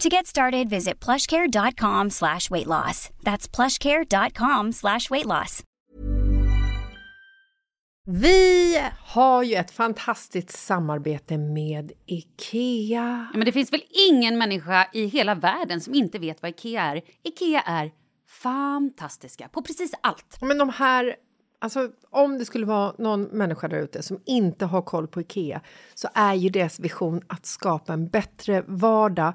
To get started, visit plushcare.com slash weight loss. That's plushcare.com slash weight loss. Vi har ju ett fantastiskt samarbete med IKEA. Ja, men det finns väl ingen människa i hela världen som inte vet vad IKEA är. IKEA är fantastiska på precis allt. Men de här Alltså, om det skulle vara någon människa där ute som inte har koll på Ikea så är ju deras vision att skapa en bättre vardag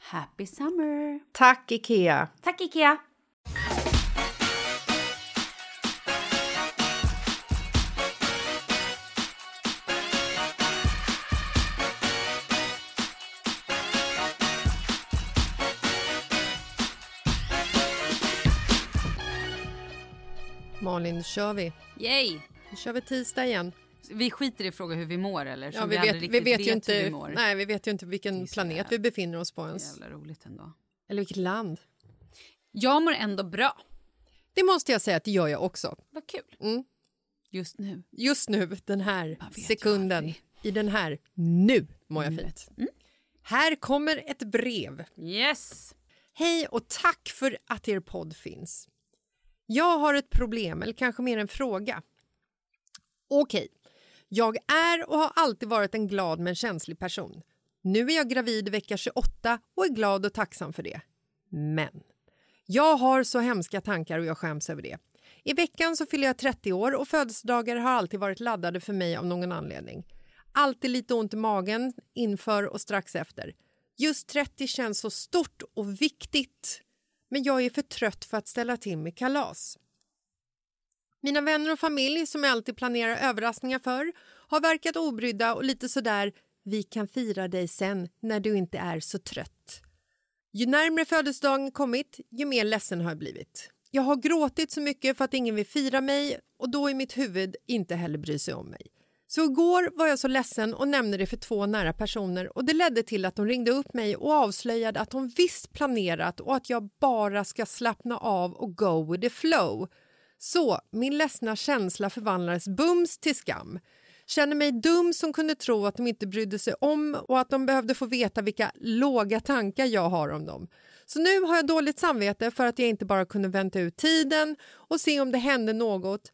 Happy summer! Tack, Ikea! Tack Ikea! Malin, nu kör vi. Yay! Nu kör vi tisdag igen. Vi skiter i att fråga hur vi mår eller? Ja, vi, aldrig vet, vi vet ju inte, vi nej, vi vet ju inte vilken planet jävla- vi befinner oss på ens. Jävla roligt ändå. Eller vilket land. Jag mår ändå bra. Det måste jag säga att det gör jag också. Vad kul. Mm. Just nu. Just nu, den här sekunden, i den här nu mår jag fint. Mm. Här kommer ett brev. Yes! Hej och tack för att er podd finns. Jag har ett problem, eller kanske mer en fråga. Okej, jag är och har alltid varit en glad men känslig person. Nu är jag gravid i vecka 28 och är glad och tacksam för det. Men jag har så hemska tankar och jag skäms över det. I veckan så fyller jag 30 år och födelsedagar har alltid varit laddade för mig av någon anledning. Alltid lite ont i magen inför och strax efter. Just 30 känns så stort och viktigt. Men jag är för trött för att ställa till med kalas. Mina vänner och familj som jag alltid planerar överraskningar för har verkat obrydda och lite sådär vi kan fira dig sen när du inte är så trött. Ju närmre födelsedagen kommit, ju mer ledsen har jag blivit. Jag har gråtit så mycket för att ingen vill fira mig och då i mitt huvud inte heller bry sig om mig. Så igår var jag så ledsen och nämnde det för två nära personer och det ledde till att de ringde upp mig och avslöjade att de visst planerat och att jag bara ska slappna av och go with the flow. Så min ledsna känsla förvandlades bums till skam. Känner mig dum som kunde tro att de inte brydde sig om och att de behövde få veta vilka låga tankar jag har om dem. Så nu har jag dåligt samvete för att jag inte bara kunde vänta ut tiden och se om det hände något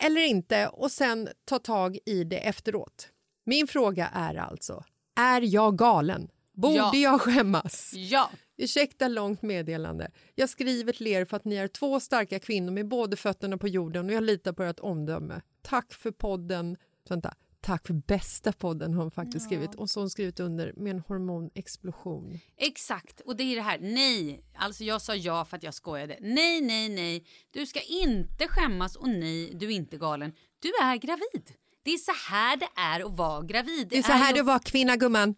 eller inte och sen ta tag i det efteråt. Min fråga är alltså, är jag galen? Borde Ja. jag skämmas? Ja. Ursäkta långt meddelande. Jag skriver till er för att ni är två starka kvinnor med båda fötterna på jorden och jag litar på ert omdöme. Tack för podden. Vänta. Tack för bästa podden har hon faktiskt skrivit. Och så har hon skrivit under med en hormonexplosion. Exakt, och det är det här, nej, alltså jag sa ja för att jag skojade. Nej, nej, nej, du ska inte skämmas och nej, du är inte galen. Du är gravid. Det är så här det är att vara gravid. Det är så här det var kvinna gumman.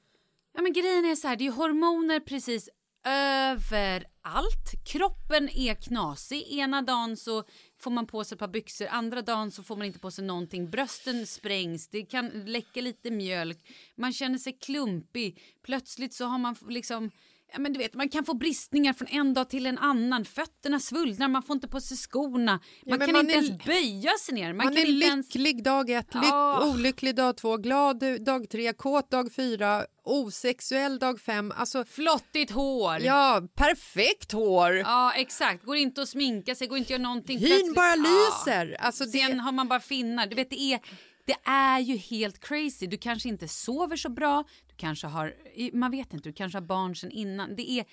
Ja men grejen är så här, det är hormoner precis överallt. Kroppen är knasig. Ena dagen så får man på sig ett par byxor, andra dagen så får man inte på sig någonting. Brösten sprängs, det kan läcka lite mjölk, man känner sig klumpig. Plötsligt så har man liksom Ja, men du vet, man kan få bristningar från en dag till en annan. Fötterna svullnar, man får inte på sig skorna. Man men kan man inte är- ens böja sig ner. Man, Man, är inte ens... lycklig dag ett, lyck, Ja. olycklig dag två, glad dag tre, kåt dag fyra, osexuell dag fem. Alltså, Flottigt hår. ja, perfekt hår. Ja, exakt. Går inte att sminka sig, går inte att göra någonting. Hyn Plötsligt- bara Ja. lyser. Alltså, det, Sen har man bara finnar. Du vet, det är, det är ju helt crazy. Du kanske inte sover så bra. Kanske har, man vet inte, du kanske har barn sen innan. Det, är,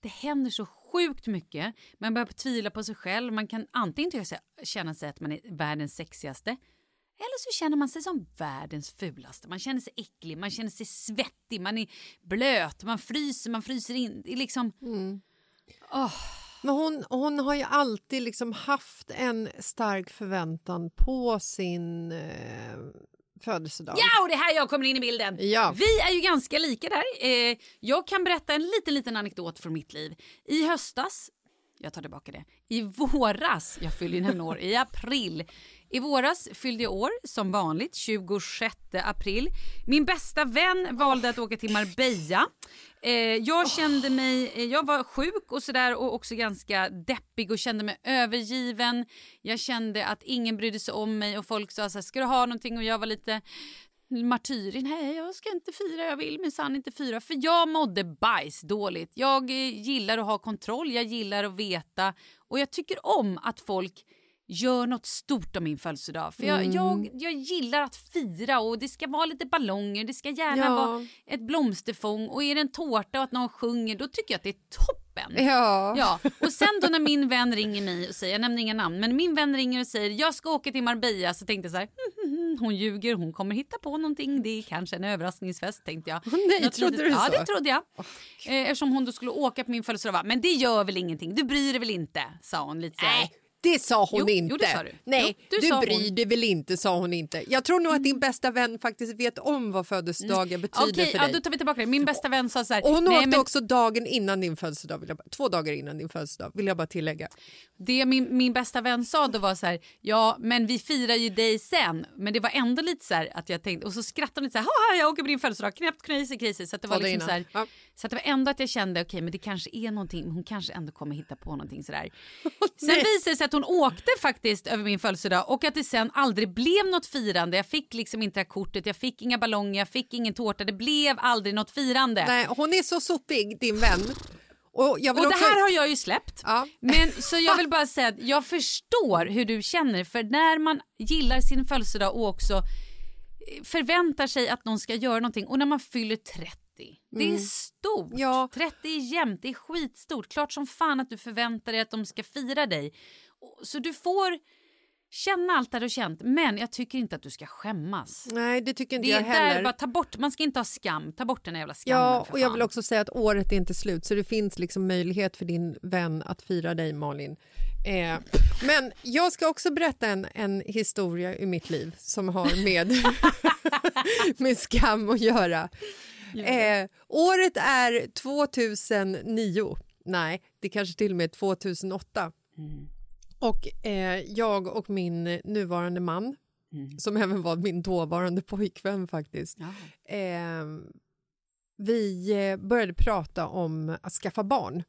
det händer så sjukt mycket. Man börjar tvivla på sig själv. Man kan antingen känna sig att man är världens sexigaste. Eller så känner man sig som världens fulaste. Man känner sig äcklig, man känner sig svettig, man är blöt, man fryser, man fryser in. Det är liksom... Men hon, hon har ju alltid liksom haft en stark förväntan på sin eh, födelsedag. Ja, och det är här jag kommer in i bilden. Ja. Vi är ju ganska lika där. Eh, jag kan berätta en liten, liten anekdot från mitt liv. I höstas, jag tar tillbaka det, i våras, jag fyller ju nämligen år, i april. I våras fyllde jag år som vanligt, 26 april. Min bästa vän valde att åka till Marbella. Eh, jag kände mig, eh, jag var sjuk och sådär och också ganska deppig och kände mig övergiven. Jag kände att ingen brydde sig om mig och folk sa så här, ska du ha någonting? Och jag var lite martyr. Nej, jag ska inte fira, jag vill minsann inte fira. För jag mådde bajs dåligt. Jag eh, gillar att ha kontroll, jag gillar att veta och jag tycker om att folk gör något stort om min födelsedag. För jag, jag, jag gillar att fira och det ska vara lite ballonger, det ska gärna Ja. vara ett blomsterfång och är det en tårta och att någon sjunger då tycker jag att det är toppen. Ja. Ja, och sen då när min vän ringer mig och säger, jag nämner inga namn, men min vän ringer och säger jag ska åka till Marbella så tänkte jag så här, "Hmm, hmm, hmm, hon ljuger, hon kommer hitta på någonting, det är kanske en överraskningsfest tänkte jag. nej, Något trodde du Ja, så? det trodde jag. Eh, eftersom hon då skulle åka på min födelsedag, men det gör väl ingenting, du bryr dig väl inte, sa hon lite så här. Nej, det sa hon Jo, inte. jo, det sa du. Nej, Jo, du du bryr hon. dig väl inte, sa hon inte. Jag tror nog att din bästa vän faktiskt vet om vad födelsedagar betyder Okej, för ja, dig. då tar vi tillbaka det. Min bästa vän sa så här, Och hon nej, åkte men också dagen innan din födelsedag, vill jag bara, två dagar innan din födelsedag, vill jag bara tillägga. det min, min bästa vän sa då var så här, ja men vi firar ju dig sen. Men det var ändå lite så här att jag tänkte, och så skrattade hon lite så här, jag åker på din födelsedag, knäppt crazy crazy. Så det var liksom så här. Ja. så att det var ändå att jag kände, okej men det kanske är någonting, hon kanske ändå kommer hitta på någonting sådär. Sen visade det sig att hon åkte faktiskt över min födelsedag och att det sen aldrig blev något firande. Jag fick liksom inte det här kortet, jag fick inga ballonger, jag fick ingen tårta, det blev aldrig något firande. Nej, hon är så sopig, din vän. Och, Och det också... här har jag ju släppt. Ja. Men så jag vill bara säga att jag förstår hur du känner för när man gillar sin födelsedag och också eh, förväntar sig att någon ska göra någonting och när man fyller 30 det är stort. Mm. Ja. 30 är jämnt, det är skitstort. Klart som fan att du förväntar dig att de ska fira dig. Så du får känna allt det du känt men jag tycker inte att du ska skämmas. Nej, det tycker inte Det jag är heller. där, bara ta bort, man ska inte ha skam, ta bort den jävla skammen Ja, och jag vill också säga att året är inte slut så det finns liksom möjlighet för din vän att fira dig, Malin. Eh, men jag ska också berätta en, en historia i mitt liv som har med, med skam att göra. Eh, året är 2009. Nej, det kanske till och med är 2008. Och eh, jag och min nuvarande man som även var min dåvarande pojkvän faktiskt. Ja. Eh, vi började prata om att skaffa barn.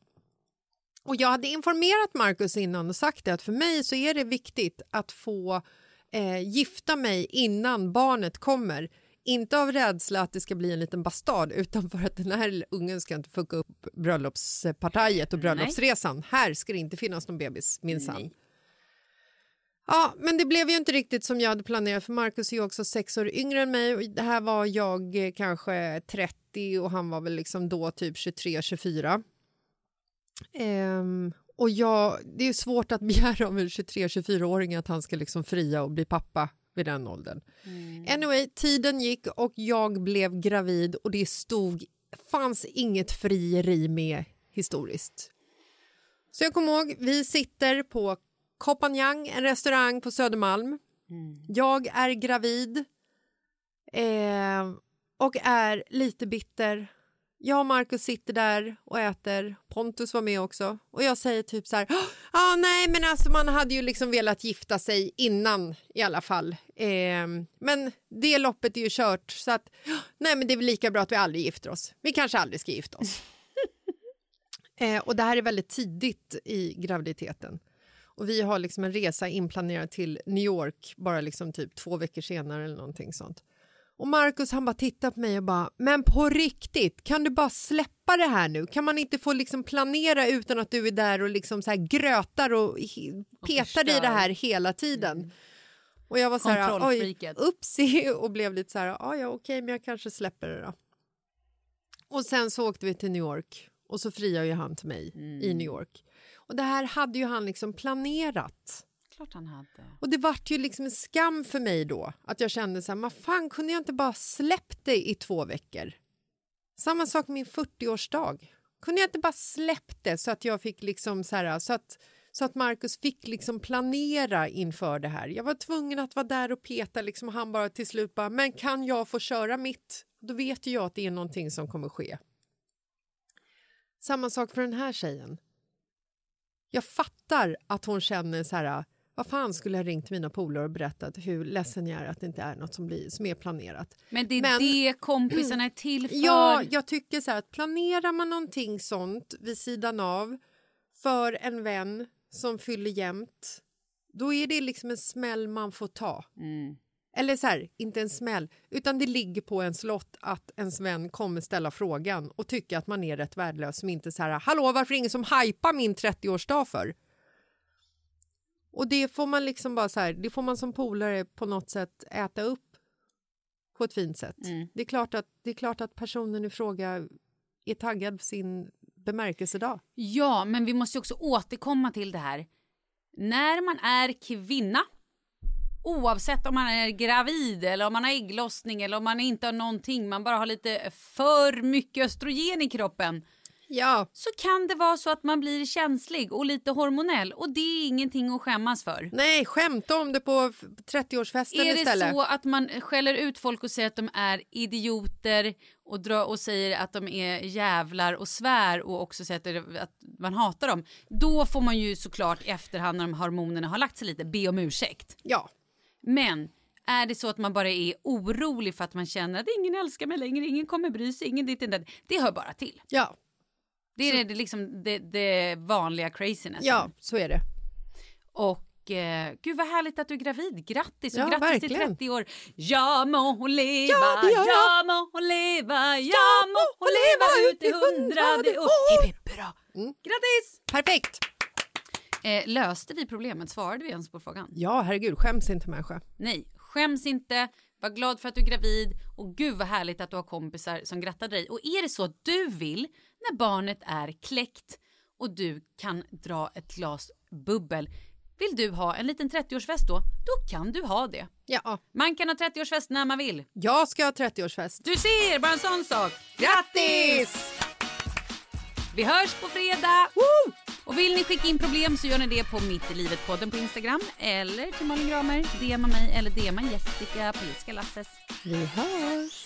Och jag hade informerat Markus innan och sagt det att för mig så är det viktigt att få eh, gifta mig innan barnet kommer. Inte av rädsla att det ska bli en liten bastard utan för att den här ungen ska inte fucka upp bröllopspartiet och bröllopsresan. Här ska det inte finnas någon bebis minsann. Nej. Ja, men det blev ju inte riktigt som jag hade planerat för Markus är ju också sex år yngre än mig och det här var jag eh, kanske 30 och han var väl liksom då typ 23-24. Ehm, och jag, det är svårt att begära av en 23-24-åring att han ska liksom fria och bli pappa vid den åldern. Anyway, tiden gick och jag blev gravid och det stod, fanns inget frieri med historiskt. Så jag kommer ihåg, vi sitter på Kopanjang, en restaurang på Södermalm. Jag är gravid eh, och är lite bitter. Jag och Markus sitter där och äter. Pontus var med också. Och jag säger typ så här, ah, nej men alltså man hade ju liksom velat gifta sig innan i alla fall. Eh, men det loppet är ju kört så att nej men det är väl lika bra att vi aldrig gifter oss. Vi kanske aldrig ska gifta oss. Eh, och det här är väldigt tidigt i graviditeten. Och vi har liksom en resa inplanerad till New York bara liksom typ två veckor senare eller någonting sånt. Och Markus han bara tittar på mig och bara, men på riktigt, kan du bara släppa det här nu? Kan man inte få liksom planera utan att du är där och liksom så här grötar och petar i förstör. det här hela tiden? Och jag var så här, oj, upsi och blev lite så här, "Ja, ja okej, men jag kanske släpper det då. Och sen så åkte vi till New York och så friade ju han till mig i New York. Och det här hade ju han liksom planerat. Klart han hade. Och det vart ju liksom en skam för mig då att jag kände så här, man fan kunde jag inte bara släppt det i två veckor? Samma sak med min 40-årsdag. Kunde jag inte bara släppt det så att jag fick liksom så här, så att så att Marcus fick liksom planera inför det här. Jag var tvungen att vara där och peta liksom han bara till slut bara, men kan jag få köra mitt? Då vet ju jag att det är någonting som kommer ske. Samma sak för den här tjejen. Jag fattar att hon känner så här, vad fan skulle jag ringt mina polare och berättat hur ledsen jag är att det inte är något som, blir, som är planerat. Men det är Men- det kompisarna är till för. Ja, jag tycker så här att planerar man någonting sånt vid sidan av för en vän som fyller jämnt, då är det liksom en smäll man får ta. Mm. Eller så här, inte en smäll, utan det ligger på ens lott att ens vän kommer ställa frågan och tycka att man är rätt värdelös som inte så här, hallå varför är det ingen som hypar min 30-årsdag för? Och det får man liksom bara så här, det får man som polare på något sätt äta upp på ett fint sätt. Mm. Det, är klart att, det är klart att personen i fråga är taggad för sin bemärkelsedag. Ja, men vi måste också återkomma till det här. När man är kvinna, oavsett om man är gravid eller om man har ägglossning eller om man inte har någonting, man bara har lite för mycket östrogen i kroppen, Ja, så kan det vara så att man blir känslig och lite hormonell och det är ingenting att skämmas för. nej, skämta om det på f- 30-årsfesten Är det istället. så att man skäller ut folk och säger att de är idioter och, dra, och säger att de är jävlar och svär och också säger att, man hatar dem, då får man ju såklart i efterhand när de hormonerna har lagt sig lite be om ursäkt. Ja, Men är det så att man bara är orolig för att man känner att ingen älskar mig längre, ingen kommer bry sig, ingen ditt, det, det hör bara till. ja, Det är det, liksom det, det vanliga craziness. ja, så är det. Och eh, gud vad härligt att du är gravid. Grattis och Ja, grattis till verkligen. 30 år. Ja må hon leva, Ja, det gör jag. ja må hon leva, ja må hon leva ut i hundrade år. Hipp, hipp, hurra. Mm. Grattis! Perfekt! Eh, löste vi problemet? Svarade vi ens på frågan? Ja, herregud, skäms inte människa. Nej, skäms inte. Var glad för att du är gravid och gud vad härligt att du har kompisar som grattar dig. Och är det så att du vill när barnet är kläckt och du kan dra ett glas bubbel. Vill du ha en liten 30-årsfest då? Då kan du ha det. Ja, Man kan ha 30-årsfest när man vill. jag ska ha 30-årsfest. Du ser, bara en sån sak. Grattis! Vi hörs på fredag! Och vill ni skicka in problem så gör ni det på Mitt i livet-podden på Instagram eller till Malin Gramer, DMa mig eller DMa Jessica på Jessica Lasses. Vi hörs!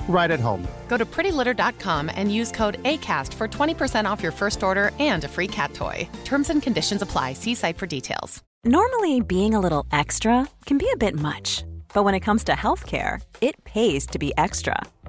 right at home. Go to prettylitter.com and use code ACAST for 20% off your first order and a free cat toy. Terms and conditions apply. See site for details. Normally, being a little extra can be a bit much, but when it comes to healthcare, it pays to be extra.